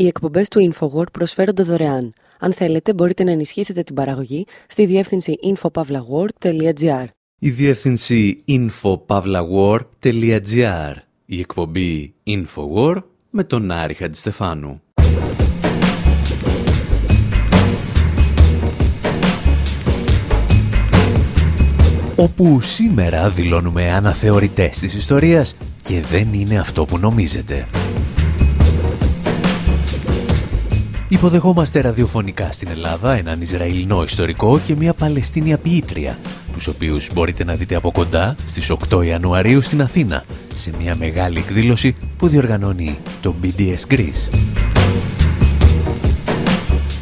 Οι εκπομπές του InfoWord προσφέρονται δωρεάν. Αν θέλετε, μπορείτε να ενισχύσετε την παραγωγή στη διεύθυνση infopavlagor.gr. Η διεύθυνση infopavlagor.gr. Η εκπομπή InfoWord με τον Άρη Χατζηστεφάνου. όπου σήμερα δηλώνουμε αναθεωρητές της ιστορίας και δεν είναι αυτό που νομίζετε. Υποδεχόμαστε ραδιοφωνικά στην Ελλάδα έναν Ισραηλινό ιστορικό και μια Παλαιστίνια ποιήτρια, τους οποίους μπορείτε να δείτε από κοντά στις 8 Ιανουαρίου στην Αθήνα, σε μια μεγάλη εκδήλωση που διοργανώνει το BDS Greece.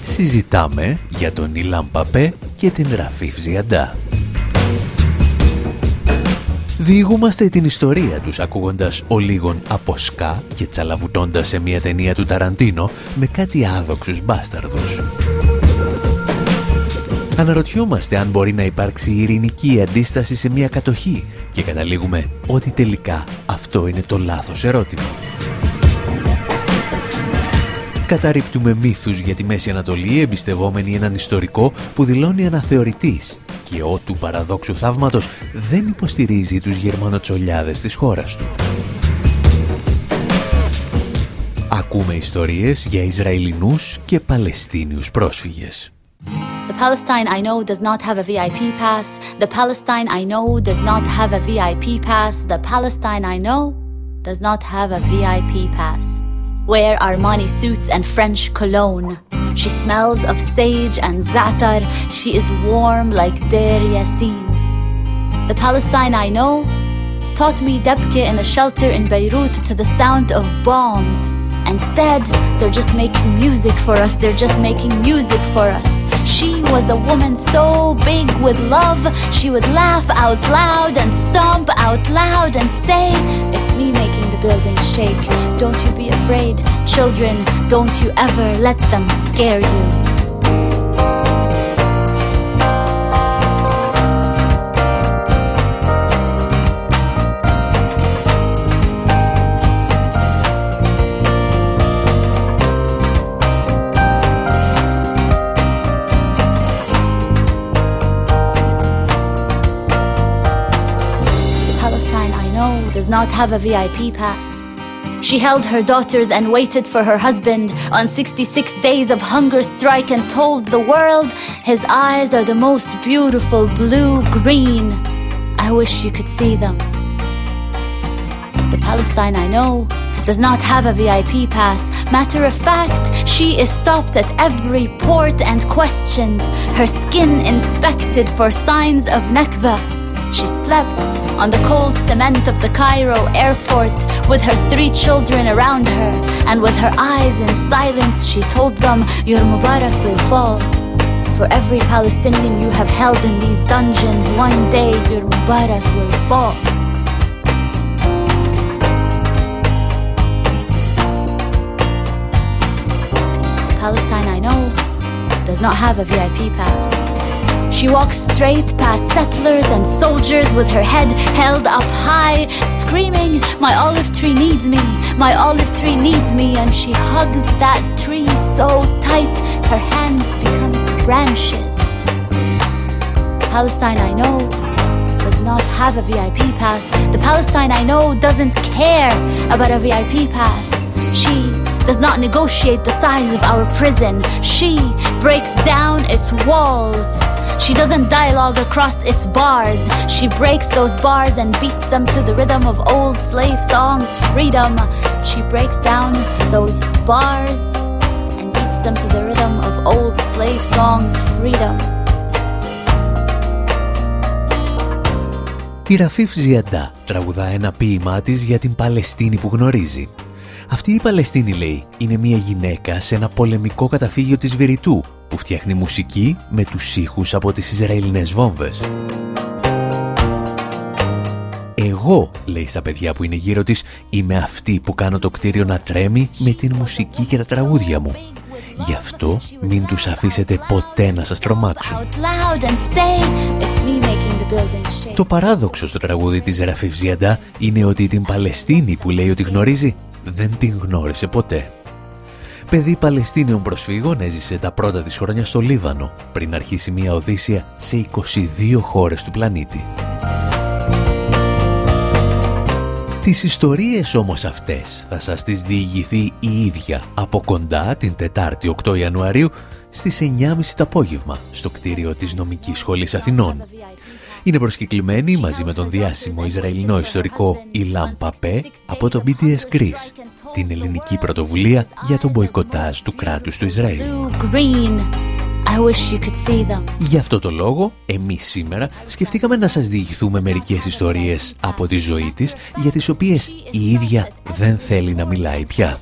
Συζητάμε για τον Ιλάμ Παπέ και την Ραφίφ Ζιαντά. Διηγούμαστε την ιστορία τους ακούγοντας ολίγων από σκά και τσαλαβουτώντας σε μια ταινία του Ταραντίνο με κάτι άδοξους μπάσταρδους. Αναρωτιόμαστε αν μπορεί να υπάρξει ειρηνική αντίσταση σε μια κατοχή και καταλήγουμε ότι τελικά αυτό είναι το λάθος ερώτημα. Καταρρύπτουμε μύθους για τη Μέση Ανατολή εμπιστευόμενοι έναν ιστορικό που δηλώνει αναθεωρητής και ο του παραδόξου θαύματος δεν υποστηρίζει τους γερμανοτσολιάδες της χώρας του. Ακούμε ιστορίες για Ισραηλινούς και Παλαιστίνιους πρόσφυγες. The Palestine I know does not have a VIP pass. The Palestine I know does not have a VIP pass. The Palestine I know does not have a VIP pass. Wear Armani suits and French cologne. She smells of sage and zatar. She is warm like Deir Yassin. The Palestine I know taught me debke in a shelter in Beirut to the sound of bombs and said, They're just making music for us, they're just making music for us. She was a woman so big with love, she would laugh out loud and stomp out loud and say, It's me making the building shake. Don't you be afraid, children, don't you ever let them scare you. Not have a VIP pass. She held her daughters and waited for her husband on 66 days of hunger strike and told the world his eyes are the most beautiful blue green. I wish you could see them. The Palestine I know does not have a VIP pass. Matter of fact, she is stopped at every port and questioned, her skin inspected for signs of Nakba. She slept on the cold cement of the Cairo airport with her three children around her. And with her eyes in silence, she told them, Your Mubarak will fall. For every Palestinian you have held in these dungeons, one day your Mubarak will fall. Palestine I know does not have a VIP pass. She walks straight past settlers and soldiers with her head held up high, screaming, My olive tree needs me, my olive tree needs me. And she hugs that tree so tight, her hands become its branches. Palestine I know does not have a VIP pass. The Palestine I know doesn't care about a VIP pass. She does not negotiate the size of our prison. She breaks down its walls she doesn't dialogue across its bars. She breaks those bars and beats them to the rhythm of old slave songs. Freedom. She breaks down those bars and beats them to the rhythm of old slave songs. Freedom. Η Ραφίφ Ζιαντά τραγουδά ένα ποίημά της για την Παλαιστίνη που γνωρίζει. Αυτή η Παλαιστίνη, λέει, είναι μια γυναίκα σε ένα πολεμικό καταφύγιο της Βηρητού που φτιάχνει μουσική με τους ήχους από τις Ισραηλινές βόμβες. Εγώ, λέει στα παιδιά που είναι γύρω της, είμαι αυτή που κάνω το κτίριο να τρέμει με την μουσική και τα τραγούδια μου. Γι' αυτό μην τους αφήσετε ποτέ να σας τρομάξουν. Το παράδοξο στο τραγούδι της Ραφίφ Ζιαντά είναι ότι την Παλαιστίνη που λέει ότι γνωρίζει δεν την γνώρισε ποτέ. Παιδί Παλαιστίνιων προσφύγων έζησε τα πρώτα της χρόνια στο Λίβανο πριν αρχίσει μια οδύσσια σε 22 χώρες του πλανήτη. Τις ιστορίες όμως αυτές θα σας τις διηγηθεί η ίδια από κοντά την Τετάρτη 8 Ιανουαρίου στις 9.30 το απόγευμα στο κτίριο της Νομικής Σχολής Αθηνών. Είναι προσκεκλημένη μαζί με τον διάσημο Ισραηλινό ιστορικό Ιλάμ Παπέ από το BTS Greece, την ελληνική πρωτοβουλία για τον μποϊκοτάζ του κράτους του Ισραήλ. Γι' αυτό το λόγο, εμείς σήμερα σκεφτήκαμε να σας διηγηθούμε μερικές ιστορίες από τη ζωή της, για τις οποίες η ίδια δεν θέλει να μιλάει πια.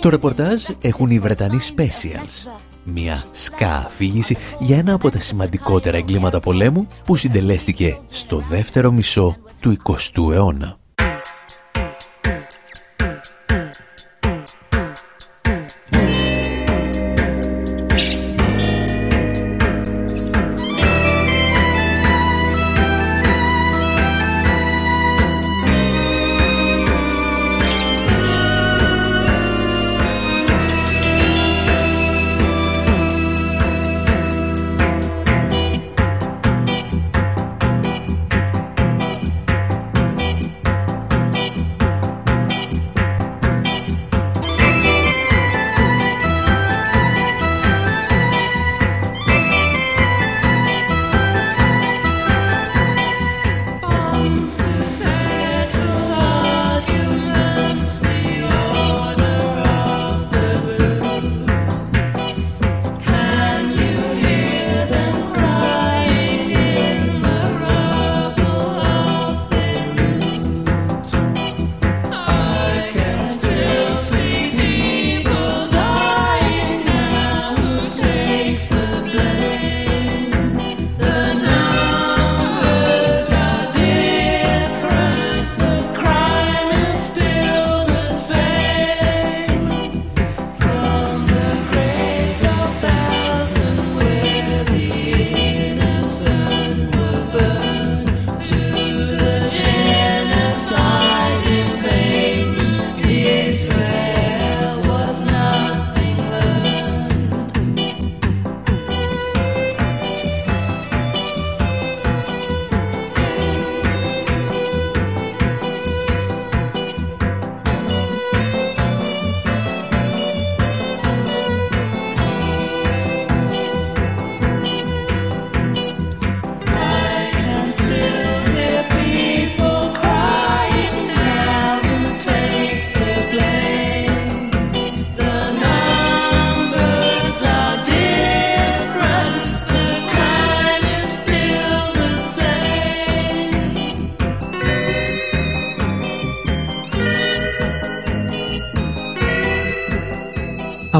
Το ρεπορτάζ έχουν οι Βρετανοί Specials, μια σκά αφήγηση για ένα από τα σημαντικότερα εγκλήματα πολέμου που συντελέστηκε στο δεύτερο μισό του 20ου αιώνα.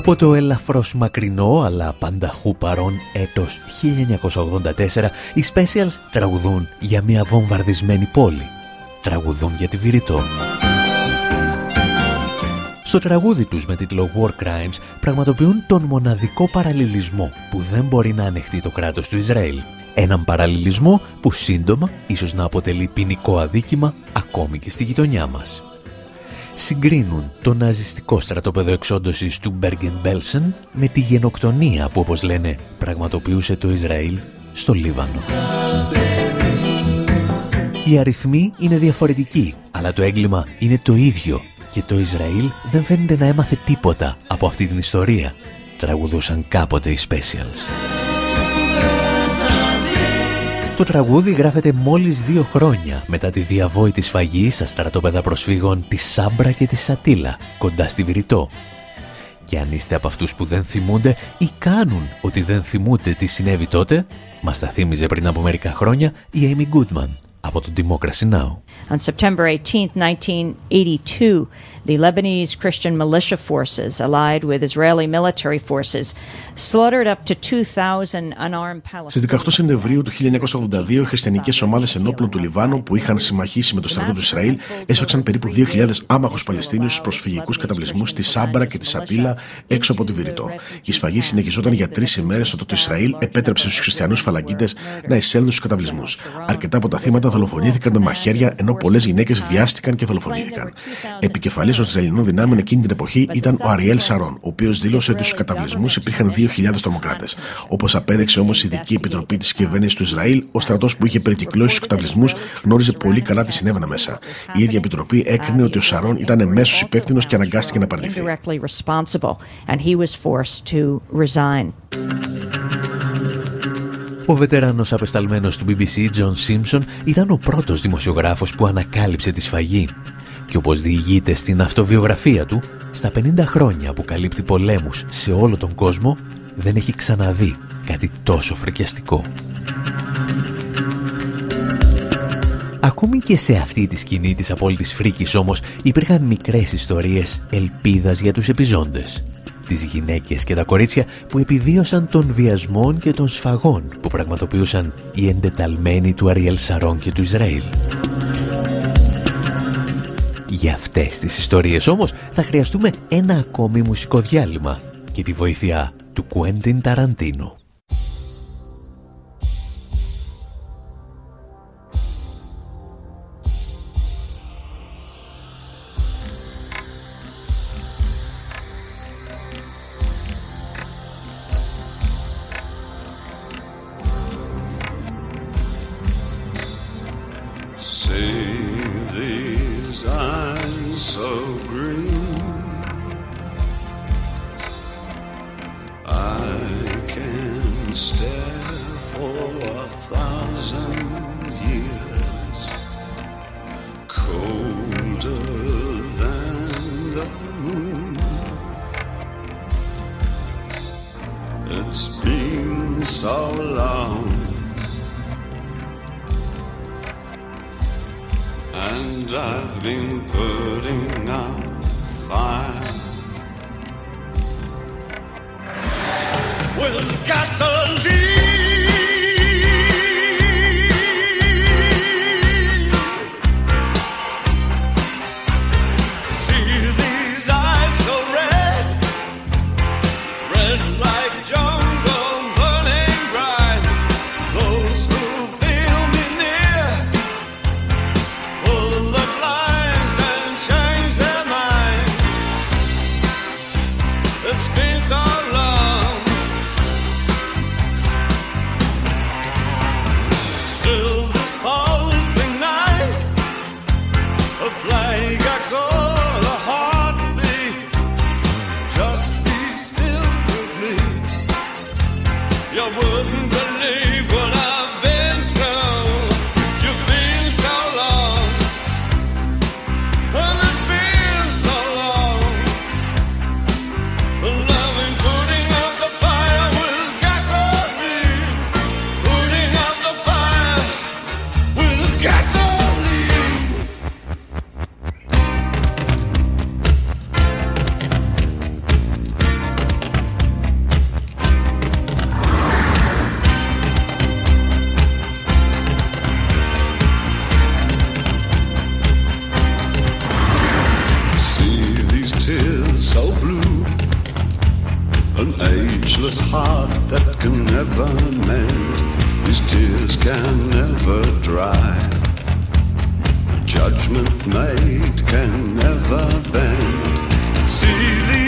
Από το ελαφρώς μακρινό αλλά πανταχού παρόν έτος 1984 οι Specials τραγουδούν για μια βομβαρδισμένη πόλη. Τραγουδούν για τη Βηρητό. Στο τραγούδι τους με τίτλο War Crimes πραγματοποιούν τον μοναδικό παραλληλισμό που δεν μπορεί να ανεχτεί το κράτος του Ισραήλ. Έναν παραλληλισμό που σύντομα ίσως να αποτελεί ποινικό αδίκημα ακόμη και στη γειτονιά μας συγκρίνουν το ναζιστικό στρατόπεδο εξόντωσης του Μπέργκεν Μπέλσεν με τη γενοκτονία που όπως λένε πραγματοποιούσε το Ισραήλ στο Λίβανο. Οι αριθμοί είναι διαφορετικοί, αλλά το έγκλημα είναι το ίδιο και το Ισραήλ δεν φαίνεται να έμαθε τίποτα από αυτή την ιστορία, τραγουδούσαν κάποτε οι Specials. Το τραγούδι γράφεται μόλις δύο χρόνια μετά τη διαβόητη σφαγή στα στρατόπεδα προσφύγων της Σάμπρα και της Σατήλα, κοντά στη Βηρητό. Και αν είστε από αυτούς που δεν θυμούνται ή κάνουν ότι δεν θυμούνται τι συνέβη τότε, μας τα θύμιζε πριν από μερικά χρόνια η Amy Goodman από το Democracy Now! On September 18, 1982, the Lebanese Christian militia forces, allied with Israeli military forces, slaughtered up to 2,000 unarmed Palestinians. Στις 18 Σεπτεμβρίου του 1982, οι χριστιανικές ομάδες ενόπλων του Λιβάνου που είχαν συμμαχίσει με το στρατό του Ισραήλ έσφαξαν περίπου 2.000 άμαχους Παλαιστίνιους στους προσφυγικούς καταβλισμούς στη Σάμπρα και τη Σαπίλα έξω από τη Βηρητό. Η σφαγή συνεχιζόταν για τρεις ημέρες όταν το Ισραήλ επέτρεψε στους χριστιανούς φαλαγγίτες να εισέλθουν στους καταβλισμούς. Αρκετά από τα θύματα δολοφονήθηκαν με μαχαίρια, ενώ πολλές γυναίκες βιάστηκαν και δολοφονήθηκαν. Επικεφαλής των Ισραηλινών δυνάμεων εκείνη την εποχή ήταν ο Αριέλ Σαρών, ο οποίος δήλωσε ότι στους καταβλισμούς υπήρχαν 2.000 τρομοκράτες. Όπως απέδειξε όμως η ειδική επιτροπή της κυβέρνησης του Ισραήλ, ο στρατός που είχε περικυκλώσει του καταβλισμούς γνώριζε πολύ καλά τι συνέβαινα μέσα. Η ίδια επιτροπή έκρινε ότι ο Σαρών ήταν εμέσως υπεύθυνος και αναγκάστηκε να παραιτηθεί. Ο βετεράνος απεσταλμένος του BBC, John Simpson, ήταν ο πρώτος δημοσιογράφος που ανακάλυψε τη σφαγή. Και όπως διηγείται στην αυτοβιογραφία του, στα 50 χρόνια που καλύπτει πολέμους σε όλο τον κόσμο, δεν έχει ξαναδεί κάτι τόσο φρικιαστικό. Ακόμη και σε αυτή τη σκηνή της απόλυτης φρίκης όμως υπήρχαν μικρές ιστορίες ελπίδας για τους επιζώντες τις γυναίκες και τα κορίτσια που επιβίωσαν των βιασμών και των σφαγών που πραγματοποιούσαν οι εντεταλμένοι του Αριέλ Σαρών και του Ισραήλ. Για αυτές τις ιστορίες όμως θα χρειαστούμε ένα ακόμη μουσικό διάλειμμα και τη βοήθεια του Κουέντιν Ταραντίνου. judgment made can never bend. See the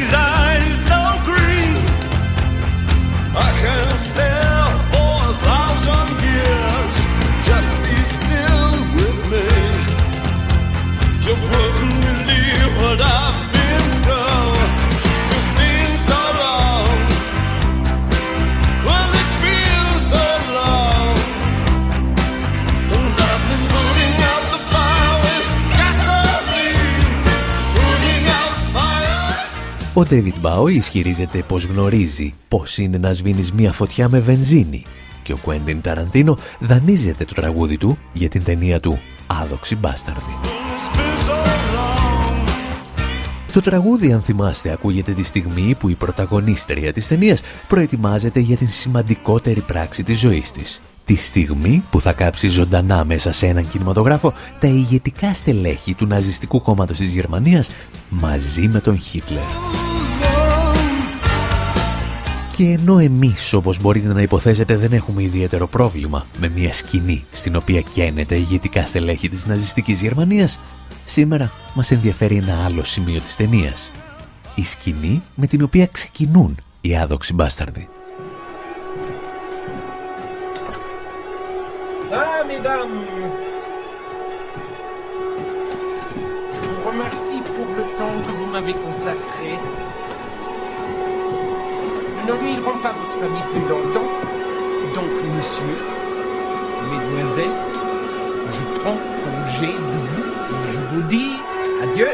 Ο David Bowie ισχυρίζεται πως γνωρίζει πως είναι να σβήνεις μία φωτιά με βενζίνη και ο Quentin Tarantino δανείζεται το τραγούδι του για την ταινία του «Άδοξη Μπάσταρδη». Το τραγούδι, αν θυμάστε, ακούγεται τη στιγμή που η πρωταγωνίστρια της ταινίας προετοιμάζεται για την σημαντικότερη πράξη της ζωής της. Τη στιγμή που θα κάψει ζωντανά μέσα σε έναν κινηματογράφο τα ηγετικά στελέχη του ναζιστικού κόμματος της Γερμανίας μαζί με τον Χίτλερ. Και ενώ εμείς, όπως μπορείτε να υποθέσετε, δεν έχουμε ιδιαίτερο πρόβλημα με μια σκηνή στην οποία καίνεται ηγετικά στελέχη της ναζιστικής Γερμανίας, σήμερα μας ενδιαφέρει ένα άλλο σημείο της ταινίας. Η σκηνή με την οποία ξεκινούν οι άδοξοι μπάσταρδοι. Ah, mesdames, je vous remercie pour le temps que vous m'avez consacré. Ne nuirons pas votre famille plus longtemps. Donc, monsieur, mesdemoiselles, je prends congé de vous et je vous dis adieu.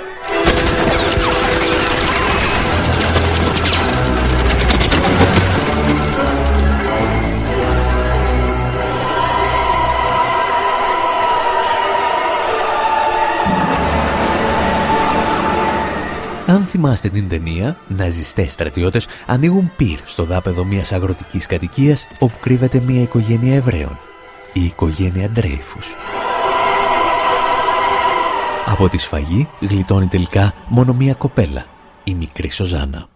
Αν θυμάστε την ταινία, ναζιστές στρατιώτες ανοίγουν πυρ στο δάπεδο μιας αγροτικής κατοικίας όπου κρύβεται μια οικογένεια Εβραίων, η οικογένεια Ντρέιφους. Από τη σφαγή γλιτώνει τελικά μόνο μια κοπέλα, η μικρή Σοζάνα.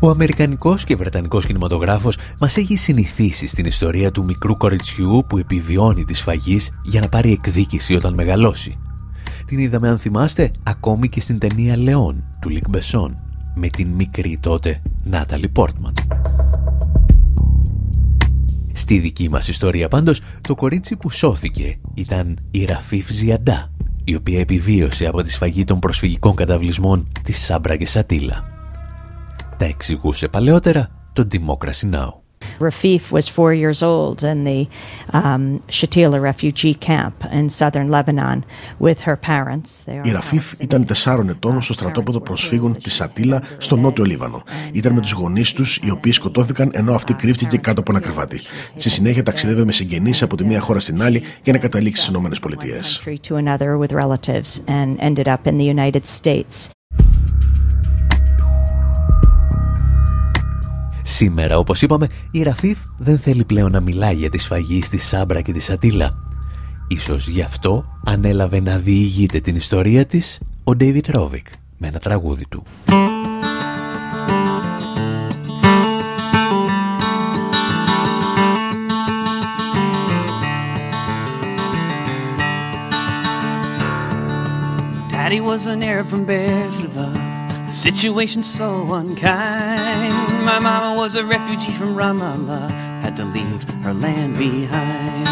Ο Αμερικανικός και Βρετανικός κινηματογράφος μας έχει συνηθίσει στην ιστορία του μικρού κοριτσιού που επιβιώνει τη σφαγής για να πάρει εκδίκηση όταν μεγαλώσει την είδαμε αν θυμάστε ακόμη και στην ταινία Λεόν του Λυκ Μπεσόν με την μικρή τότε Νάταλι Πόρτμαν. Στη δική μας ιστορία πάντως το κορίτσι που σώθηκε ήταν η Ραφίφ Ζιαντά η οποία επιβίωσε από τη σφαγή των προσφυγικών καταυλισμών της Σάμπρα και Σατίλα. Τα εξηγούσε παλαιότερα το Democracy Now! Rafif was four years old in the um, Shatila refugee camp in southern Lebanon with her parents. Η Ραφίφ ήταν τεσσάρων ετών στο στρατόπεδο προσφύγων της Σατήλα στο νότιο Λίβανο. Ήταν με τους γονείς τους οι οποίοι σκοτώθηκαν ενώ αυτή κρύφτηκε κάτω από ένα κρεβάτι. Στη συνέχεια ταξιδεύε με συγγενείς από τη μία χώρα στην άλλη για να καταλήξει στις Ηνωμένες Σήμερα, όπως είπαμε, η Ραφίφ δεν θέλει πλέον να μιλάει για τη σφαγή στη Σάμπρα και τη Σατήλα. Ίσως γι' αυτό ανέλαβε να διηγείται την ιστορία της ο Ντέιβιτ Ρόβικ με ένα τραγούδι του. Daddy was an Arab from Situation so unkind. My mama was a refugee from Ramallah, had to leave her land behind.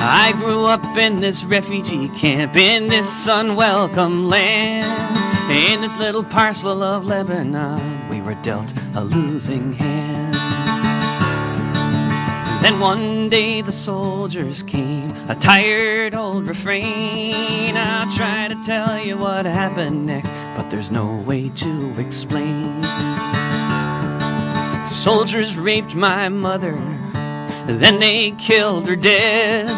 I grew up in this refugee camp, in this unwelcome land. In this little parcel of Lebanon, we were dealt a losing hand. Then one day the soldiers came, a tired old refrain. I'll try to tell you what happened next, but there's no way to explain. Soldiers raped my mother, then they killed her dead,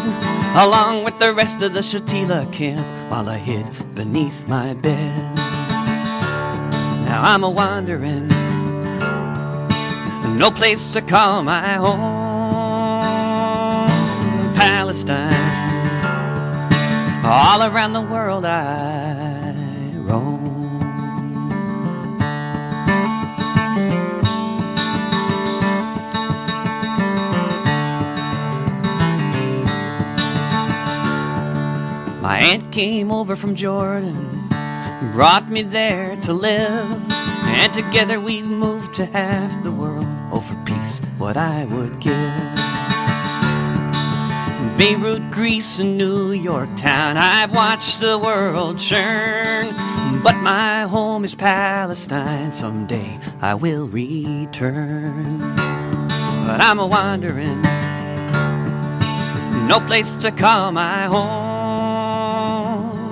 along with the rest of the Shatila camp, while I hid beneath my bed. Now I'm a wandering, no place to call my home. Palestine. All around the world I roam. My aunt came over from Jordan, brought me there to live, and together we've moved to half the world. Oh, for peace, what I would give. Beirut, Greece, and New York town. I've watched the world churn, but my home is Palestine. Someday I will return. But I'm a wandering, no place to call my home.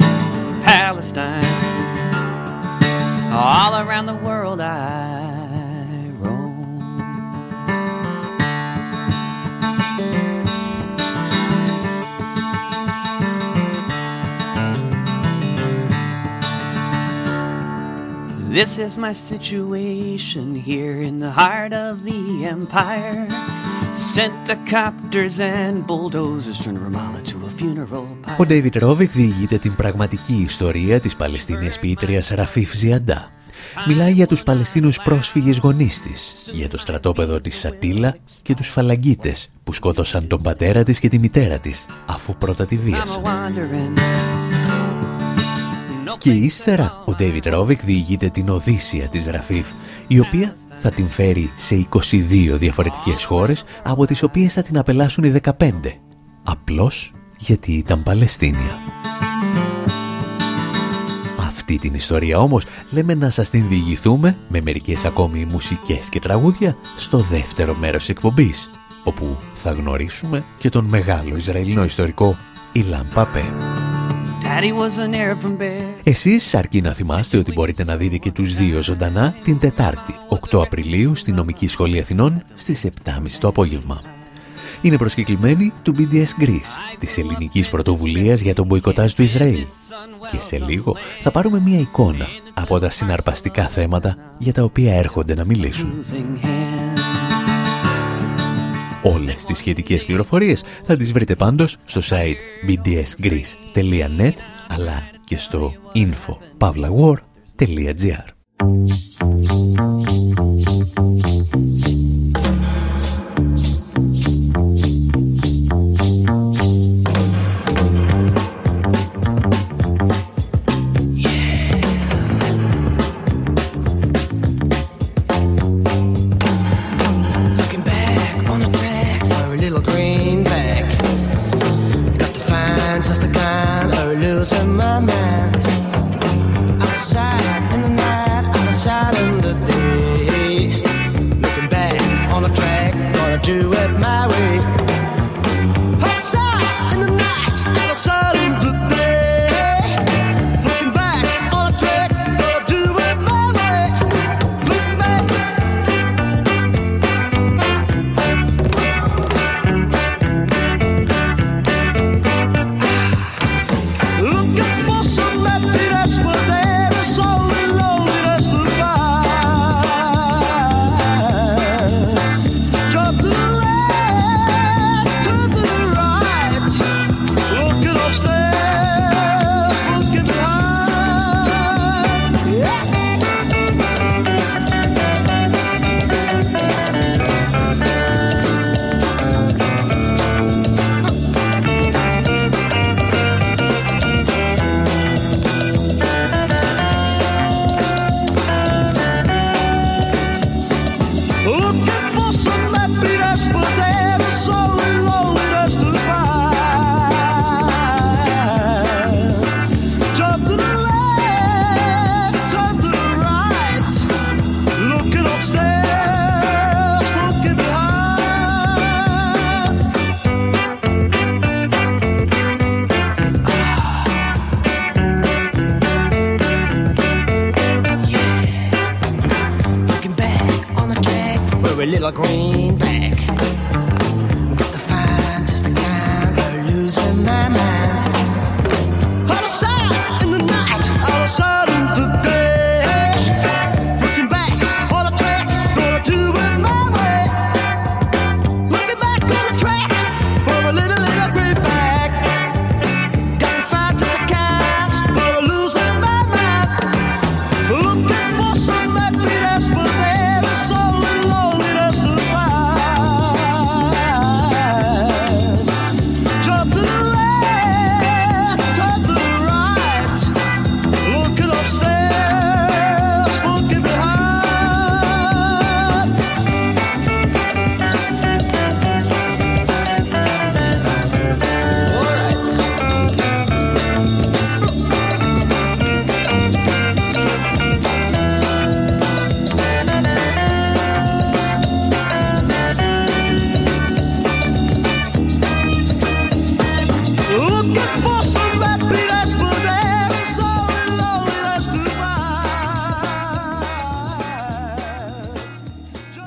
Palestine, all around the world I This is my situation here in the heart of the empire. Sent the copters and bulldozers from Ramallah to a funeral pyre. Ο David Rovick διηγείται την πραγματική ιστορία της Παλαιστίνιας ποιήτριας Ραφίφ Ζιαντά. Μιλάει για τους Παλαιστίνους πρόσφυγες γονείς της, για το στρατόπεδο της Σατήλα και τους φαλαγγίτες που σκότωσαν τον πατέρα της και τη μητέρα της, αφού πρώτα τη βίασαν. Και ύστερα ο Ντέιβιτ Ρόβικ διηγείται την Οδύσσια της Ραφίφ, η οποία θα την φέρει σε 22 διαφορετικές χώρες, από τις οποίες θα την απελάσουν οι 15. Απλώς γιατί ήταν Παλαιστίνια. Αυτή την ιστορία όμως λέμε να σας την διηγηθούμε με μερικές ακόμη μουσικές και τραγούδια στο δεύτερο μέρος της εκπομπής, όπου θα γνωρίσουμε και τον μεγάλο Ισραηλινό ιστορικό Ιλάν Παπέ. Εσείς αρκεί να θυμάστε ότι μπορείτε να δείτε και τους δύο ζωντανά την Τετάρτη, 8 Απριλίου, στη Νομική Σχολή Αθηνών, στις 7.30 το απόγευμα. Είναι προσκεκλημένοι του BDS Greece, της ελληνικής πρωτοβουλίας για τον μποϊκοτάζ του Ισραήλ. Και σε λίγο θα πάρουμε μία εικόνα από τα συναρπαστικά θέματα για τα οποία έρχονται να μιλήσουν. Όλες τις σχετικές πληροφορίες. Θα τις βρείτε πάντως στο site bdsgreece.net αλλά και στο info.pavlawar.gr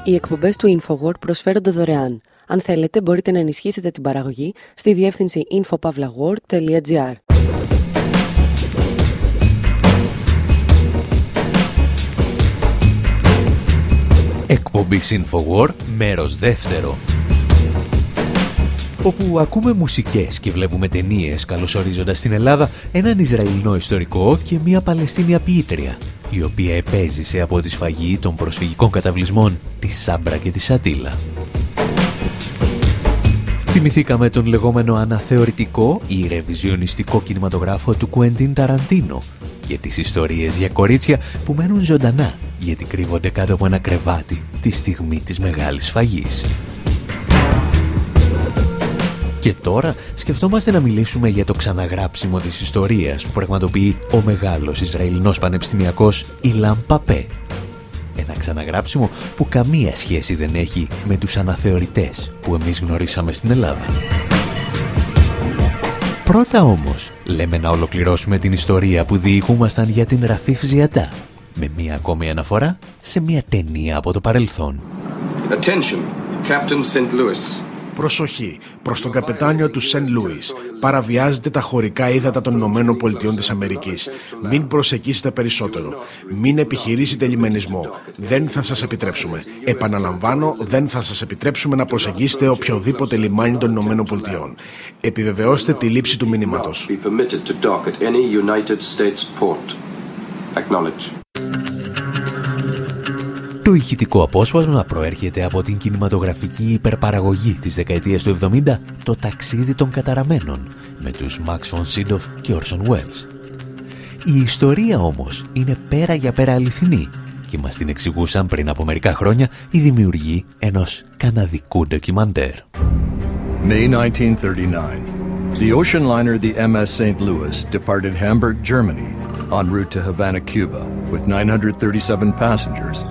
Οι εκπομπές του InfoWord προσφέρονται δωρεάν. Αν θέλετε, μπορείτε να ενισχύσετε την παραγωγή στη διεύθυνση infopavlagor.gr. Εκπομπή InfoWord, μέρος δεύτερο. Όπου ακούμε μουσικές και βλέπουμε ταινίες καλωσορίζοντας στην Ελλάδα έναν Ισραηλινό ιστορικό και μια Παλαιστίνια ποιήτρια η οποία επέζησε από τη σφαγή των προσφυγικών καταβλισμών της Σάμπρα και της Σατήλα. Θυμηθήκαμε τον λεγόμενο αναθεωρητικό ή ρεβιζιονιστικό κινηματογράφο του Κουέντιν Ταραντίνο και τις ιστορίες για κορίτσια που μένουν ζωντανά γιατί κρύβονται κάτω από ένα κρεβάτι τη στιγμή της μεγάλης σφαγής. Και τώρα σκεφτόμαστε να μιλήσουμε για το ξαναγράψιμο της ιστορίας που πραγματοποιεί ο μεγάλος Ισραηλινός πανεπιστημιακός Ιλάν Παπέ. Ένα ξαναγράψιμο που καμία σχέση δεν έχει με τους αναθεωρητές που εμείς γνωρίσαμε στην Ελλάδα. Πρώτα όμως, λέμε να ολοκληρώσουμε την ιστορία που διηγούμασταν για την Ραφίφ Ζιαντά, με μία ακόμη αναφορά σε μία ταινία από το παρελθόν. Attention, Captain St. Louis. Προσοχή προς τον καπετάνιο του Σεν Λούις. Παραβιάζετε τα χωρικά ύδατα των Ηνωμένων Πολιτειών της Αμερικής. Μην προσεκίσετε περισσότερο. Μην επιχειρήσετε λιμενισμό. Δεν θα σας επιτρέψουμε. Επαναλαμβάνω, δεν θα σας επιτρέψουμε να προσεγγίσετε οποιοδήποτε λιμάνι των Ηνωμένων Πολιτειών. Επιβεβαιώστε τη λήψη του μηνύματος. Το ηχητικό απόσπασμα προέρχεται από την κινηματογραφική υπερπαραγωγή της δεκαετίας του 70 «Το ταξίδι των καταραμένων» με τους Max von Sydow και Orson Welles. Η ιστορία όμως είναι πέρα για πέρα αληθινή και μας την εξηγούσαν πριν από μερικά χρόνια οι δημιουργοί ενός καναδικού ντοκιμαντέρ. May 1939. The ocean liner the MS St. Louis departed Hamburg, Germany en route to Havana, Cuba with 937 passengers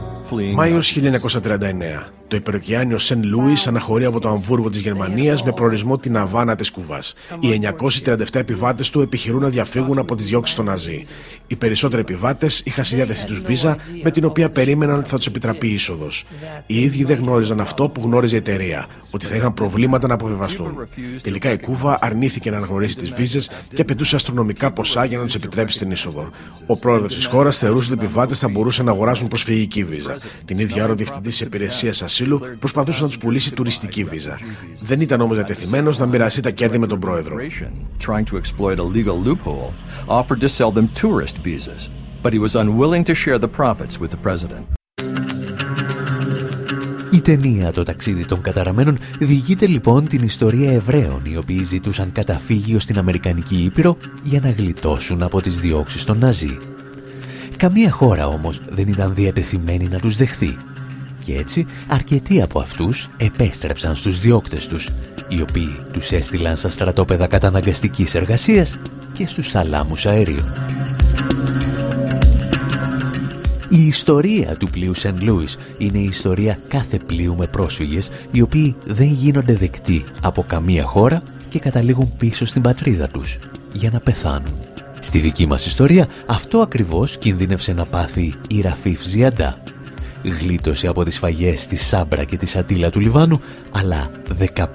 Μάιος 1939. Το υπεροκειάνιο Σεν Λούις αναχωρεί από το Αμβούργο της Γερμανίας με προορισμό την Αβάνα της Κούβα. Οι 937 επιβάτες του επιχειρούν να διαφύγουν από τις διώξεις των Ναζί. Οι περισσότεροι επιβάτες είχαν στη διάθεσή τους βίζα με την οποία περίμεναν ότι θα τους επιτραπεί η είσοδος. Οι ίδιοι δεν γνώριζαν αυτό που γνώριζε η εταιρεία, ότι θα είχαν προβλήματα να αποβιβαστούν. Τελικά η Κούβα αρνήθηκε να αναγνωρίσει τις βίζες και απαιτούσε αστρονομικά ποσά για να τους επιτρέψει την είσοδο. Ο πρόεδρος της χώρας θεωρούσε ότι οι επιβάτες θα μπορούσαν να αγοράσουν προσφυγική βίζα. Την ίδια ώρα ο διευθυντής υπηρεσίας ασύλου προσπαθούσε να τους πουλήσει τουριστική βίζα. Δεν ήταν όμως διατεθειμένος να μοιραστεί τα κέρδη με τον πρόεδρο. Η ταινία «Το ταξίδι των καταραμένων» διηγείται λοιπόν την ιστορία Εβραίων οι οποίοι ζητούσαν καταφύγιο στην Αμερικανική Ήπειρο για να γλιτώσουν από τις διώξεις των Ναζί. Καμία χώρα όμως δεν ήταν διατεθειμένη να τους δεχθεί και έτσι αρκετοί από αυτούς επέστρεψαν στους διώκτες τους, οι οποίοι τους έστειλαν στα στρατόπεδα καταναγκαστικής εργασίας και στους θαλάμους αερίου. Η ιστορία του πλοίου Σεν Λούις είναι η ιστορία κάθε πλοίου με πρόσφυγες οι οποίοι δεν γίνονται δεκτοί από καμία χώρα και καταλήγουν πίσω στην πατρίδα τους για να πεθάνουν. Στη δική μας ιστορία αυτό ακριβώς κινδύνευσε να πάθει η Ραφίφ Ζιαντά γλίτωσε από τις φαγές της Σάμπρα και της Ατήλα του Λιβάνου, αλλά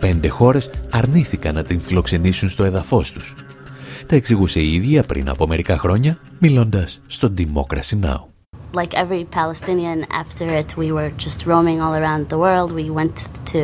15 χώρες αρνήθηκαν να την φιλοξενήσουν στο εδαφός τους. Τα εξηγούσε η ίδια πριν από μερικά χρόνια, μιλώντας στο Democracy Now! Like every Palestinian after it, we were just roaming all around the world. We went to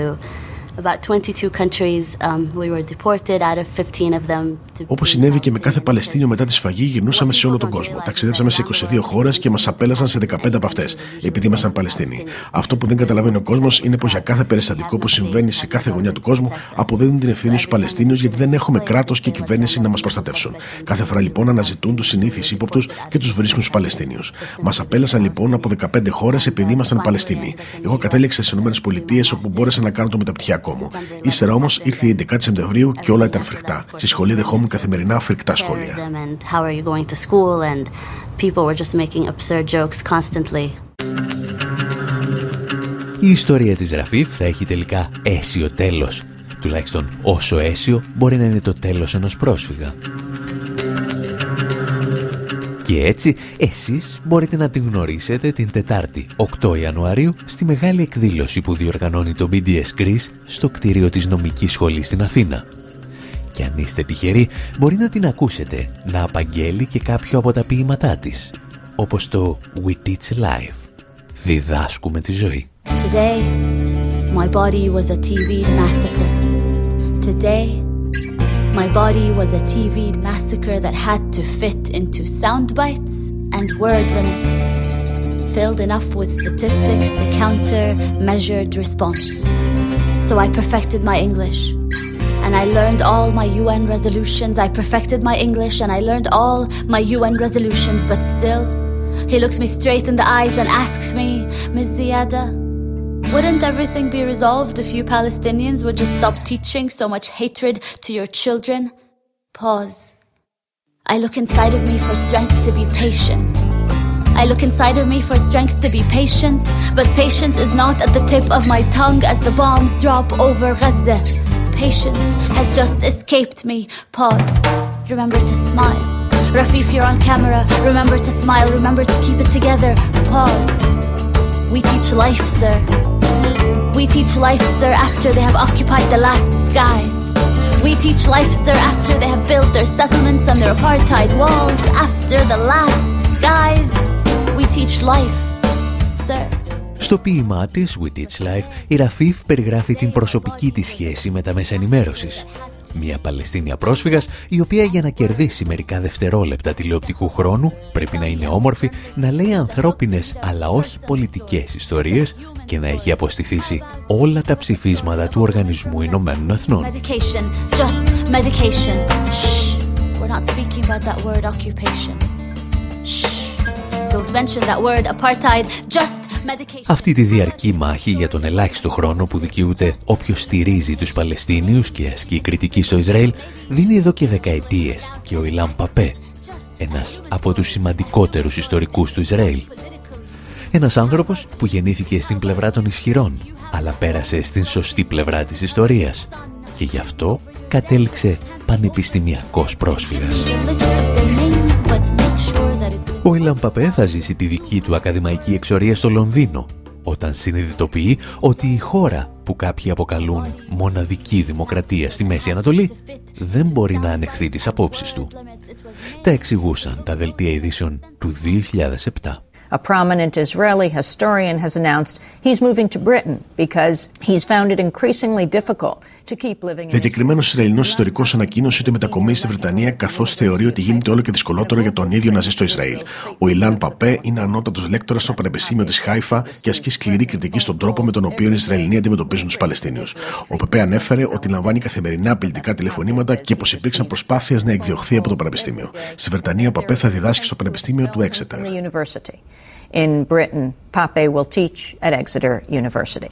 Όπως συνέβη και με κάθε Παλαιστίνιο μετά τη σφαγή, γυρνούσαμε σε όλο τον κόσμο. Ταξιδέψαμε σε 22 χώρες και μας απέλασαν σε 15 από αυτές, επειδή ήμασταν Παλαιστίνοι. Αυτό που δεν καταλαβαίνει ο κόσμος είναι πως για κάθε περιστατικό που συμβαίνει σε κάθε γωνιά του κόσμου, αποδίδουν την ευθύνη στους Παλαιστίνιους γιατί δεν έχουμε κράτος και κυβέρνηση να μας προστατεύσουν. Κάθε φορά λοιπόν αναζητούν τους συνήθεις ύποπτους και τους βρίσκουν στους Παλαιστίνιους. Μας απέλασαν λοιπόν από 15 χώρες επειδή ήμασταν Παλαιστίνοι. Εγώ κατέληξα στις ΗΠΑ όπου μπόρεσα να κάνω το μεταπτυχιακό μου. Ύστερα όμως ήρθε η 11η Σεπτεμβρίου και όλα ήταν φρικτά. Στη σχολή δεχόμουν καθημερινά φρικτά σχόλια. Η ιστορία της Ραφίφ θα έχει τελικά αίσιο τέλος. Τουλάχιστον όσο αίσιο μπορεί να είναι το τέλος ενός πρόσφυγα. Και έτσι εσείς μπορείτε να την γνωρίσετε την Τετάρτη 8 Ιανουαρίου στη μεγάλη εκδήλωση που διοργανώνει το BDS Greece στο κτίριο της νομικής σχολής στην Αθήνα. Και αν είστε τυχεροί μπορεί να την ακούσετε να απαγγέλει και κάποιο από τα ποίηματά της όπως το We Teach Life. Διδάσκουμε τη ζωή. Today, my body was a TV massacre. Today, My body was a TV massacre that had to fit into sound bites and word limits. filled enough with statistics to counter measured response. So I perfected my English. And I learned all my UN resolutions. I perfected my English and I learned all my UN resolutions, but still, he looks me straight in the eyes and asks me, Ms. Ziada, wouldn't everything be resolved if you Palestinians would just stop teaching so much hatred to your children? Pause. I look inside of me for strength to be patient. I look inside of me for strength to be patient, but patience is not at the tip of my tongue as the bombs drop over Gaza. Patience has just escaped me. Pause. Remember to smile. Rafif, you're on camera. Remember to smile. Remember to keep it together. Pause. We teach life, sir. We teach life, sir, after they have occupied the last skies. We teach life, sir, after they have built their settlements and their apartheid walls. After the last skies. We teach life, sir. Στο ποίημά της We Teach Life, η Ραφίφ περιγράφει την προσωπική της σχέση με τα μέσα ενημέρωσης. Μια Παλαιστίνια πρόσφυγας, η οποία για να κερδίσει μερικά δευτερόλεπτα τηλεοπτικού χρόνου πρέπει να είναι όμορφη, να λέει ανθρώπινες αλλά όχι πολιτικές ιστορίες και να έχει αποστηθήσει όλα τα ψηφίσματα του Οργανισμού Ηνωμένων Εθνών. Medication, just medication. Shh. We're not speaking about that word occupation. Shh. Don't mention that word apartheid, just medication. Αυτή τη διαρκή μάχη για τον ελάχιστο χρόνο που δικαιούται όποιος στηρίζει τους Παλαιστίνιους και ασκεί κριτική στο Ισραήλ δίνει εδώ και δεκαετίες και ο Ιλάμ Παπέ, ένας από τους σημαντικότερους ιστορικούς του Ισραήλ. Ένας άνθρωπος που γεννήθηκε στην πλευρά των ισχυρών, αλλά πέρασε στην σωστή πλευρά της ιστορίας και γι' αυτό κατέληξε πανεπιστημιακός πρόσφυγας. Ο Ιλαν Παπέ θα ζήσει τη δική του ακαδημαϊκή εξορία στο Λονδίνο, όταν συνειδητοποιεί ότι η χώρα που κάποιοι αποκαλούν μοναδική δημοκρατία στη Μέση Ανατολή δεν μπορεί να ανεχθεί τις απόψεις του. Τα εξηγούσαν τα δελτία ειδήσεων του 2007. A prominent Israeli historian has announced he's moving to Britain because he's found it increasingly difficult to keep living in Διακεκριμένος Ισραηλινός ιστορικός ανακοίνωσε ότι μετακομίζει στη Βρετανία καθώς θεωρεί ότι γίνεται όλο και δυσκολότερο για τον ίδιο να ζει στο Ισραήλ. Ο Ιλάν Παπέ είναι ανώτατος λέκτορας στο Πανεπιστήμιο της Χάιφα και ασκεί σκληρή κριτική στον τρόπο με τον οποίο οι Ισραηλινοί αντιμετωπίζουν τους Παλαιστίνιους. Ο Παπέ ανέφερε ότι λαμβάνει καθημερινά απειλητικά τηλεφωνήματα και πως υπήρξαν προσπάθειες να εκδιωχθεί από το Πανεπιστήμιο. Στη Βρετανία, ο Παπέ θα διδάσκει στο Πανεπιστήμιο του Έξετερ. University. In Britain, Pape will teach at Exeter University.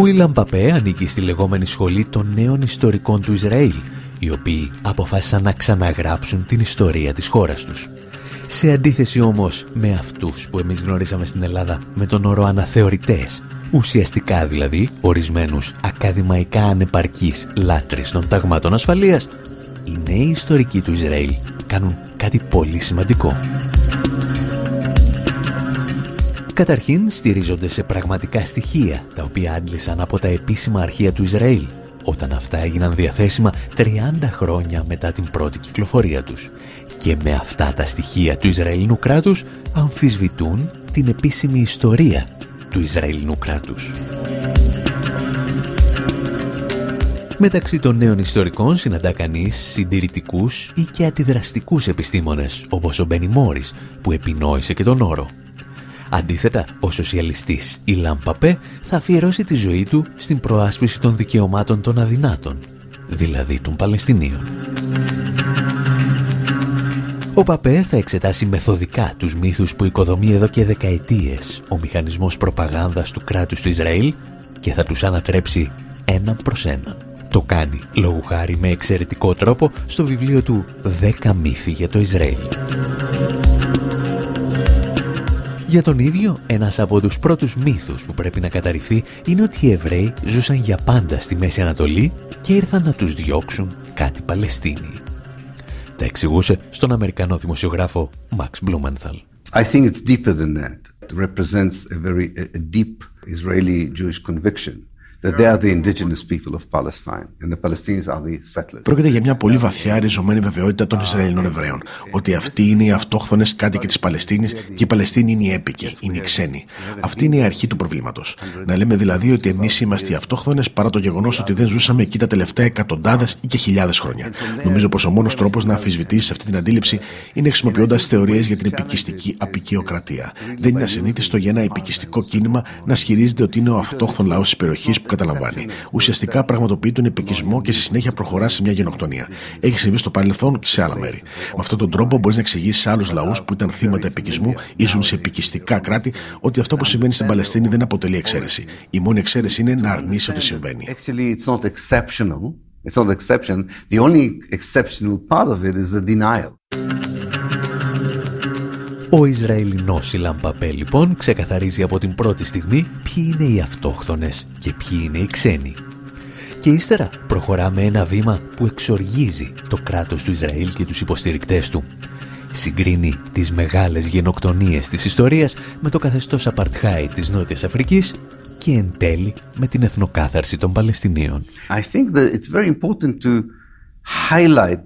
Ο Ιλαν Παπέ ανήκει στη λεγόμενη σχολή των νέων ιστορικών του Ισραήλ, οι οποίοι αποφάσισαν να ξαναγράψουν την ιστορία της χώρας τους. Σε αντίθεση όμως με αυτούς που εμείς γνωρίσαμε στην Ελλάδα με τον όρο αναθεωρητές, ουσιαστικά δηλαδή ορισμένους ακαδημαϊκά ανεπαρκείς λάτρεις των ταγμάτων ασφαλείας, οι νέοι ιστορικοί του Ισραήλ κάνουν κάτι πολύ σημαντικό. Καταρχήν στηρίζονται σε πραγματικά στοιχεία, τα οποία άντλησαν από τα επίσημα αρχεία του Ισραήλ, όταν αυτά έγιναν διαθέσιμα 30 χρόνια μετά την πρώτη κυκλοφορία τους. Και με αυτά τα στοιχεία του Ισραηλινού κράτους αμφισβητούν την επίσημη ιστορία του Ισραηλινού κράτους. Μεταξύ των νέων ιστορικών συναντά κανείς συντηρητικούς ή και αντιδραστικούς επιστήμονες, όπως ο Μπένι Μόρις, που επινόησε και τον όρο. Αντίθετα, ο σοσιαλιστής Ιλάν Παπέ θα αφιερώσει τη ζωή του στην προάσπιση των δικαιωμάτων των αδυνάτων, δηλαδή των Παλαιστινίων. Ο Παπέ θα εξετάσει μεθοδικά τους μύθους που οικοδομεί εδώ και δεκαετίες ο μηχανισμός προπαγάνδας του κράτους του Ισραήλ και θα τους ανατρέψει έναν προς έναν. Το κάνει, λόγου χάρη με εξαιρετικό τρόπο, στο βιβλίο του «10 μύθοι για το Ισραήλ». Για τον ίδιο, ένας από τους πρώτους μύθους που πρέπει να καταρριφθεί είναι ότι οι Εβραίοι ζούσαν για πάντα στη Μέση Ανατολή και ήρθαν να τους διώξουν κάτι Παλαιστίνοι. Τα εξηγούσε στον Αμερικανό δημοσιογράφο Max Blumenthal. I think it's deeper than that. It represents a very a, a deep Israeli Jewish conviction that they are the indigenous people of Palestine and the Palestinians are the settlers. Πρόκειται για μια πολύ βαθιά ριζωμένη βεβαιότητα των Ισραηλινών Εβραίων ότι αυτοί είναι οι αυτόχθονες κάτοικοι της Παλαιστίνης και οι Παλαιστίνοι είναι οι έπικοι, είναι οι ξένοι. Αυτή είναι η αρχή του προβλήματος. Να λέμε δηλαδή ότι εμείς είμαστε οι αυτόχθονες παρά το γεγονός ότι δεν ζούσαμε εκεί τα τελευταία εκατοντάδες ή και χιλιάδες χρόνια. Νομίζω πως ο μόνος τρόπος να αμφισβητήσεις αυτή την αντίληψη είναι χρησιμοποιώντας θεωρίες για την επικιστική απεικιοκρατία. Δεν είναι ασυνήθιστο για ένα επικιστικό κίνημα να ισχυρίζεται ότι είναι ο αυτόχθον λαός της περιοχής που καταλαμβάνει. Ουσιαστικά πραγματοποιεί τον επικισμό και στη συνέχεια προχωρά σε μια γενοκτονία. Έχει συμβεί στο παρελθόν και σε άλλα μέρη. Με αυτόν τον τρόπο μπορείς να εξηγήσεις σε άλλους λαούς που ήταν θύματα επικισμού ή ζουν σε επικιστικά κράτη ότι αυτό που συμβαίνει στην Παλαιστίνη δεν αποτελεί εξαίρεση. Η μόνη εξαίρεση είναι να αρνήσει ότι συμβαίνει. It's not exception. The only exceptional part of it is the denial. Ο Ισραηλινός Ιλαμπαπέ λοιπόν ξεκαθαρίζει από την πρώτη στιγμή ποιοι είναι οι αυτόχθονες και ποιοι είναι οι ξένοι. Και ύστερα προχωράμε ένα βήμα που εξοργίζει το κράτος του Ισραήλ και τους υποστηρικτές του. Συγκρίνει τις μεγάλες γενοκτονίες της ιστορίας με το καθεστώς Απαρτχάι της Νότιας Αφρικής και εν τέλει με την εθνοκάθαρση των Παλαιστινίων. I think that it's very important to highlight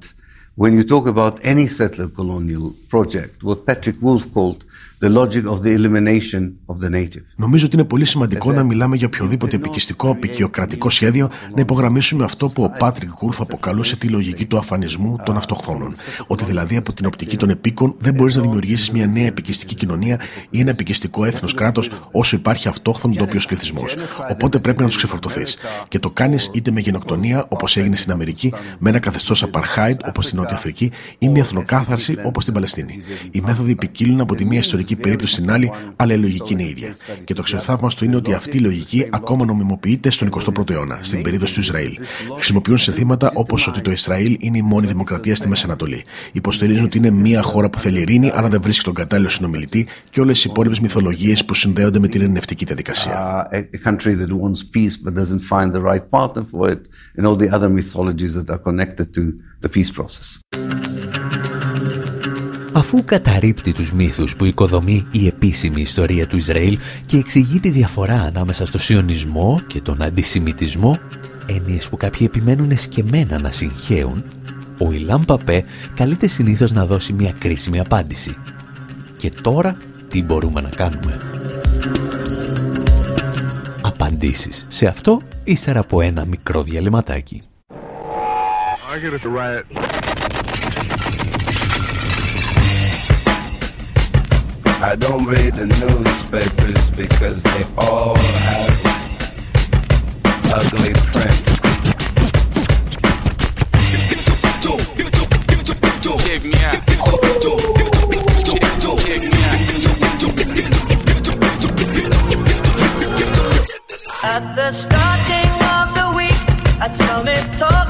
when you talk about any settler colonial project, what Patrick Wolf called the logic of the elimination of the native. Νομίζω ότι είναι πολύ σημαντικό να μιλάμε για οποιοδήποτε επικιστικό απεικιοκρατικό σχέδιο, να υπογραμμίσουμε αυτό που ο Πάτρικ Γούλφ αποκαλούσε τη λογική του αφανισμού των αυτοχθόνων. Ότι δηλαδή από την οπτική των επίκων δεν μπορείς να δημιουργήσεις μια νέα επικιστική κοινωνία ή ένα επικιστικό έθνος κράτος όσο υπάρχει αυτόχθον ντόπιος πληθυσμός. Οπότε πρέπει να τους ξεφορτωθείς. Και το κάνεις είτε με γενοκτονία όπως έγινε στην Αμερική, με ένα καθεστώς apartheid όπως στην Νότια Αφρική ή μια εθνοκάθαρση όπως στην Παλαιστίνη. Οι μέθοδοι ποικίλουν από τη μία ιστορική διαφορετική περίπτωση στην άλλη, αλλά η λογική είναι ίδια. Και το ξεθαύμαστο είναι ότι αυτή η λογική ακόμα νομιμοποιείται στον 21ο αιώνα, στην περίπτωση του Ισραήλ. Χρησιμοποιούν σε θύματα όπως ότι το Ισραήλ είναι η μόνη δημοκρατία στη Μέση Ανατολή. Υποστηρίζουν ότι είναι μια χώρα που θέλει ειρήνη, αλλά δεν βρίσκει τον κατάλληλο συνομιλητή και όλες οι υπόλοιπες μυθολογίες που συνδέονται με την ειρηνευτική διαδικασία. Αφού καταρρύπτει τους μύθους που οικοδομεί η επίσημη ιστορία του Ισραήλ και εξηγεί τη διαφορά ανάμεσα στο σιωνισμό και τον αντισημιτισμό, έννοιες που κάποιοι επιμένουν εσκεμένα να συγχέουν, ο Ιλάμ Παπέ καλείται συνήθως να δώσει μια κρίσιμη απάντηση. Και τώρα τι μπορούμε να κάνουμε; Απαντήσεις σε αυτό ύστερα από ένα μικρό διαλυματάκι. I don't read the newspapers because they all have ugly prints. Me. At the starting of the week, at Summit Talks, you'll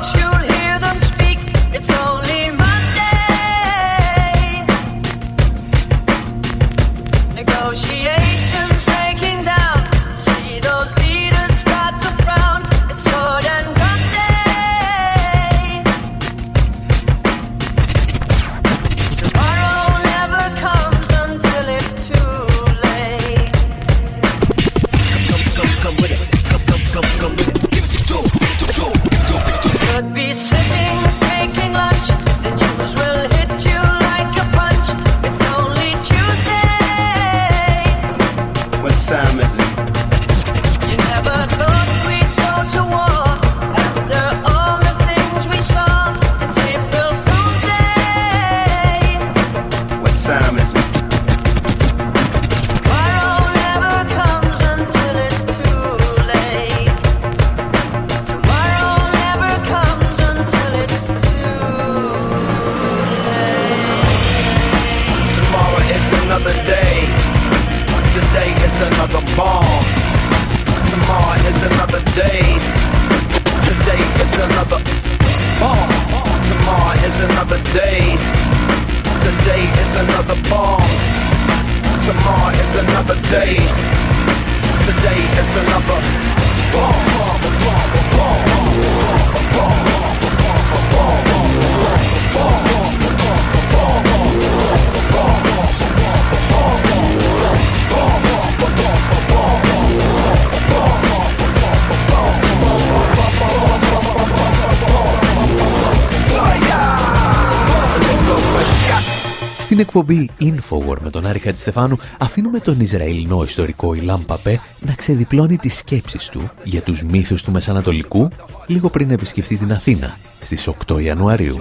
Στην εκπομπή Infowar με τον Άρη Χατζηστεφάνου αφήνουμε τον Ισραηλινό ιστορικό Ιλάμ Παπέ να ξεδιπλώνει τις σκέψεις του για τους μύθους του Μεσανατολικού λίγο πριν επισκεφτεί την Αθήνα στις 8 Ιανουαρίου.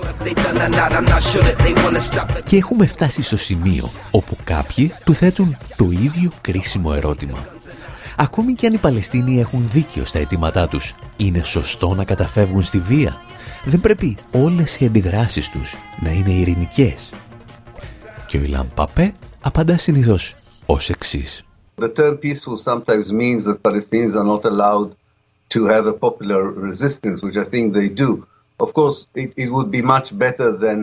Και έχουμε φτάσει στο σημείο όπου κάποιοι του θέτουν το ίδιο κρίσιμο ερώτημα. Ακόμη και αν οι Παλαιστίνοι έχουν δίκιο στα αιτήματά τους, είναι σωστό να καταφεύγουν στη βία; Δεν πρέπει όλες οι αντιδράσεις τους να είναι ειρηνικές; Και ο Ιλάν Παπέ απαντά συνήθως ως εξής. The term peaceful sometimes means that Palestinians are not allowed to have a popular resistance, which I think they do. Of course, it, it would be much better than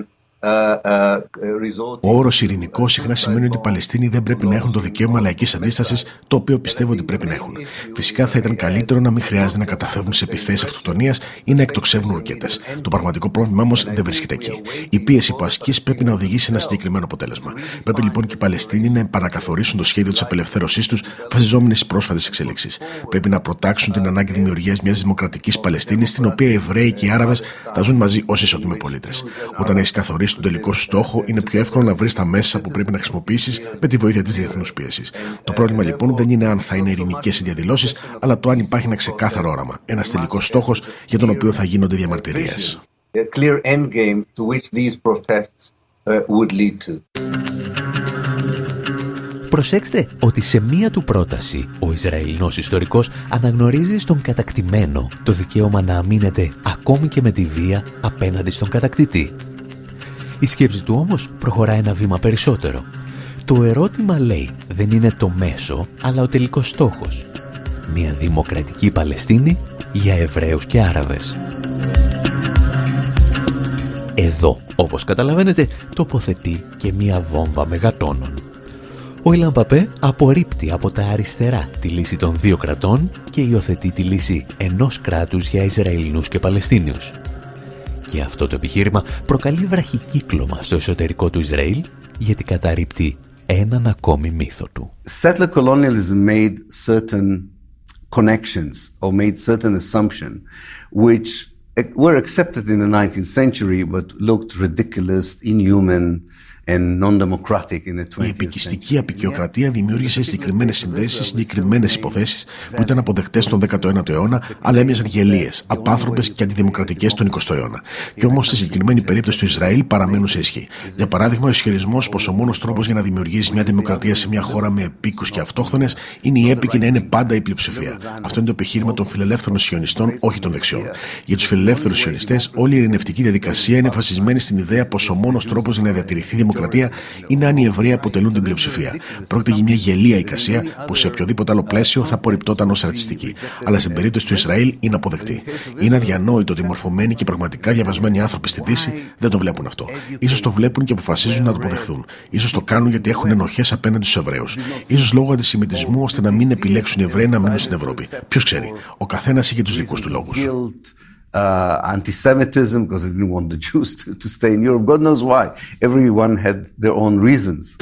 ο όρος ειρηνικό συχνά σημαίνει ότι οι Παλαιστίνοι δεν πρέπει να έχουν το δικαίωμα λαϊκής αντίστασης, το οποίο πιστεύω ότι πρέπει να έχουν. Φυσικά θα ήταν καλύτερο να μην χρειάζεται να καταφεύγουν σε επιθέσεις αυτοκτονίας ή να εκτοξεύουν ρουκέτε. Το πραγματικό πρόβλημα όμως δεν βρίσκεται εκεί. Η πίεση που ασκείς πρέπει να οδηγήσει σε ένα συγκεκριμένο αποτέλεσμα. Πρέπει λοιπόν και οι Παλαιστίνοι να επανακαθορίσουν το σχέδιο της απελευθέρωσής τους βασιζόμενοι στις πρόσφατες εξελίξεις. Πρέπει να προτάξουν την ανάγκη δημιουργίας μιας δημοκρατικής Παλαιστίνης, στην οποία οι Εβραίοι και οι Άραβες θα ζουν μαζί ως ισότιμοι πολίτες. Όταν έχεις καθορίσει στον τελικό στόχο, είναι πιο εύκολο να βρεις τα μέσα που πρέπει να χρησιμοποιήσεις με τη βοήθεια της διεθνούς πίεσης. Το πρόβλημα λοιπόν δεν είναι αν θα είναι ειρηνικές οι διαδηλώσεις, αλλά το αν υπάρχει ένα ξεκάθαρο όραμα. Ένας τελικός στόχος για τον οποίο θα γίνονται διαμαρτυρίες. Προσέξτε ότι σε μία του πρόταση ο Ισραηλινός ιστορικός αναγνωρίζει στον κατακτημένο το δικαίωμα να αμήνεται ακόμη και με τη βία απέναντι στον κατακτητή. Η σκέψη του όμως προχωρά ένα βήμα περισσότερο. Το ερώτημα λέει δεν είναι το μέσο, αλλά ο τελικός στόχος. Μια δημοκρατική Παλαιστίνη για Εβραίους και Άραβες. Εδώ, όπως καταλαβαίνετε, τοποθετεί και μια βόμβα μεγατόνων. Ο Ιλαν Παπέ απορρίπτει από τα αριστερά τη λύση των δύο κρατών και υιοθετεί τη λύση ενός κράτους για Ισραηλινούς και Παλαιστίνιους. Και αυτό το επιχείρημα προκαλεί βραχικύκλωμα στο εσωτερικό του Ισραήλ γιατί καταρρύπτει έναν ακόμη μύθο του. Settler colonialism made certain connections or made certain assumption which were accepted in the 19th century but looked ridiculous, inhuman, η επικιστική απεικιοκρατία δημιούργησε συγκεκριμένες συνδέσεις, συγκεκριμένες υποθέσεις που ήταν αποδεκτές τον 19ο αιώνα, αλλά έμοιαζαν γελίες, απάνθρωπες και αντιδημοκρατικές τον 20ο αιώνα. Και όμως στη συγκεκριμένη περίπτωση του Ισραήλ παραμένουν σε ισχύ. Για παράδειγμα, ο ισχυρισμός πως ο μόνος τρόπος για να δημιουργήσει μια δημοκρατία σε μια χώρα με επίκους και αυτόχθονες είναι η έπικη να είναι πάντα η πλειοψηφία. Αυτό είναι το επιχείρημα των φιλελεύθερων σιωνιστών, όχι των δεξιών. Για τους φιλελεύθερους σιωνιστές, όλη η ειρηνευτική διαδικασία είναι βασισμένη στην ιδέα πως ο μόνος τρόπος για να διατηρηθεί δημοκρατία δημοκρατία είναι αν οι Εβραίοι αποτελούν την πλειοψηφία. Πρόκειται για μια γελία εικασία που σε οποιοδήποτε άλλο πλαίσιο θα απορριπτόταν ως ρατσιστική. Αλλά στην περίπτωση του Ισραήλ είναι αποδεκτή. Είναι αδιανόητο ότι μορφωμένοι και πραγματικά διαβασμένοι άνθρωποι στη Δύση δεν το βλέπουν αυτό. σω το βλέπουν και αποφασίζουν να το αποδεχθούν. σω το κάνουν γιατί έχουν ενοχές απέναντι στους Εβραίους. σω λόγω αντισημιτισμού ώστε να μην επιλέξουν οι Εβραίοι να μείνουν στην Ευρώπη. Ποιος ξέρει. Ο καθένας είχε τους δικούς του λόγους uh, anti-Semitism because they didn't want the Jews to, to stay in Europe. God knows why. Everyone had their own reasons.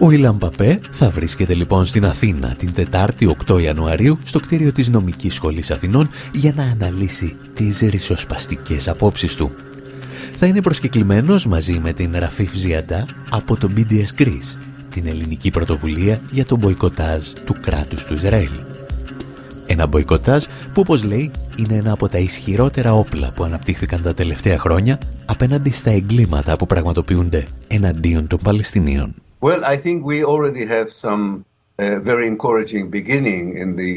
Ο Ιλαν Παπέ θα βρίσκεται λοιπόν στην Αθήνα την Τετάρτη 8 Ιανουαρίου στο κτίριο της Νομικής Σχολής Αθηνών για να αναλύσει τις ρισοσπαστικές απόψεις του. Θα είναι προσκεκλημένος μαζί με την Ραφίφ Ζιαντά από το BDS Greece, την ελληνική πρωτοβουλία για τον μποϊκοτάζ του κράτους του Ισραήλ. Ένα μποϊκοτάζ που όπως λέει είναι ένα από τα ισχυρότερα όπλα που αναπτύχθηκαν τα τελευταία χρόνια απέναντι στα εγκλήματα που πραγματοποιούνται εναντίον των Παλαιστινίων. Well, I think we already have some uh, very encouraging beginning in the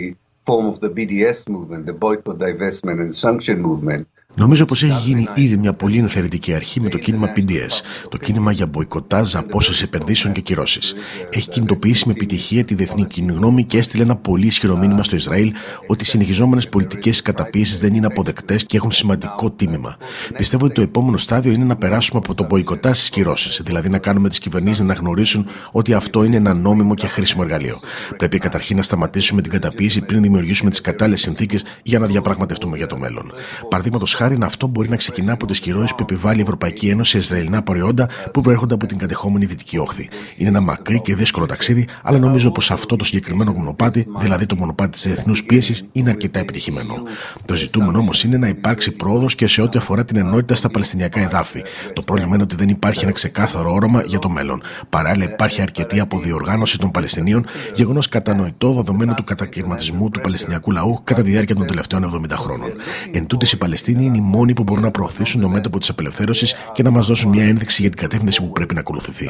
form of the BDS movement, the boycott, divestment and sanction movement. Νομίζω πως έχει γίνει ήδη μια πολύ ενθαρρυντική αρχή με το κίνημα PDS, το κίνημα για μποϊκοτάζ, απόσταση επενδύσεων και κυρώσεις. Έχει κινητοποιήσει με επιτυχία τη διεθνή κοινή γνώμη και έστειλε ένα πολύ ισχυρό μήνυμα στο Ισραήλ ότι οι συνεχιζόμενες πολιτικές καταπίεσεις δεν είναι αποδεκτές και έχουν σημαντικό τίμημα. Πιστεύω ότι το επόμενο στάδιο είναι να περάσουμε από το μποϊκοτάζ στις κυρώσεις, δηλαδή να κάνουμε τις κυβερνήσεις να γνωρίσουν ότι αυτό είναι ένα νόμιμο και χρήσιμο εργαλείο. Πρέπει καταρχήν να σταματήσουμε την καταπίεση πριν δημιουργήσουμε τις κατάλληλες συνθήκες για να διαπραγματευτούμε για το μέλλον. Παραδείγματος χάρη, αυτό μπορεί να ξεκινά από τις κυρώσεις που επιβάλλει η Ευρωπαϊκή Ένωση σε Ισραηλινά προϊόντα που προέρχονται από την κατεχόμενη Δυτική Όχθη. Είναι ένα μακρύ και δύσκολο ταξίδι, αλλά νομίζω πως αυτό το συγκεκριμένο μονοπάτι, δηλαδή το μονοπάτι της διεθνούς πίεσης, είναι αρκετά επιτυχημένο. Το ζητούμενο όμως είναι να υπάρξει πρόοδος και σε ό,τι αφορά την ενότητα στα Παλαιστινιακά εδάφη. Το πρόβλημα είναι ότι δεν υπάρχει ένα ξεκάθαρο όρομα για το μέλλον. Παράλληλα, υπάρχει αρκετή αποδιοργάνωση των Παλαιστινίων, γεγονός κατανοητό δεδομένου του κατακαιρματισμού του Παλαιστινιακού λαού κατά τη διάρκεια των τελευταίων 70 χρόνων. Εν τούτη, οι Παλαιστίνοι είναι οι μόνοι που μπορούν να προωθήσουν το μέτωπο της απελευθέρωσης και να μας δώσουν μια ένδειξη για την κατεύθυνση που πρέπει να ακολουθηθεί.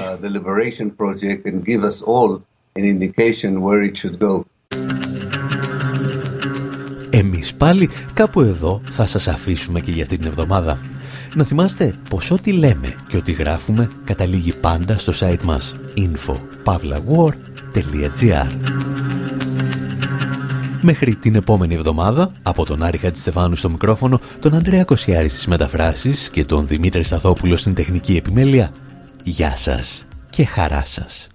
Εμείς πάλι κάπου εδώ θα σας αφήσουμε και για αυτή την εβδομάδα. Να θυμάστε πως ό,τι λέμε και ό,τι γράφουμε καταλήγει πάντα στο site μας info.pavlawar.gr Μέχρι την επόμενη εβδομάδα, από τον Άρη Χατζηστεφάνου στο μικρόφωνο, τον Ανδρέα Κοσιάρη στις μεταφράσεις και τον Δημήτρη Σταθόπουλο στην τεχνική επιμέλεια, γεια σας και χαρά σας.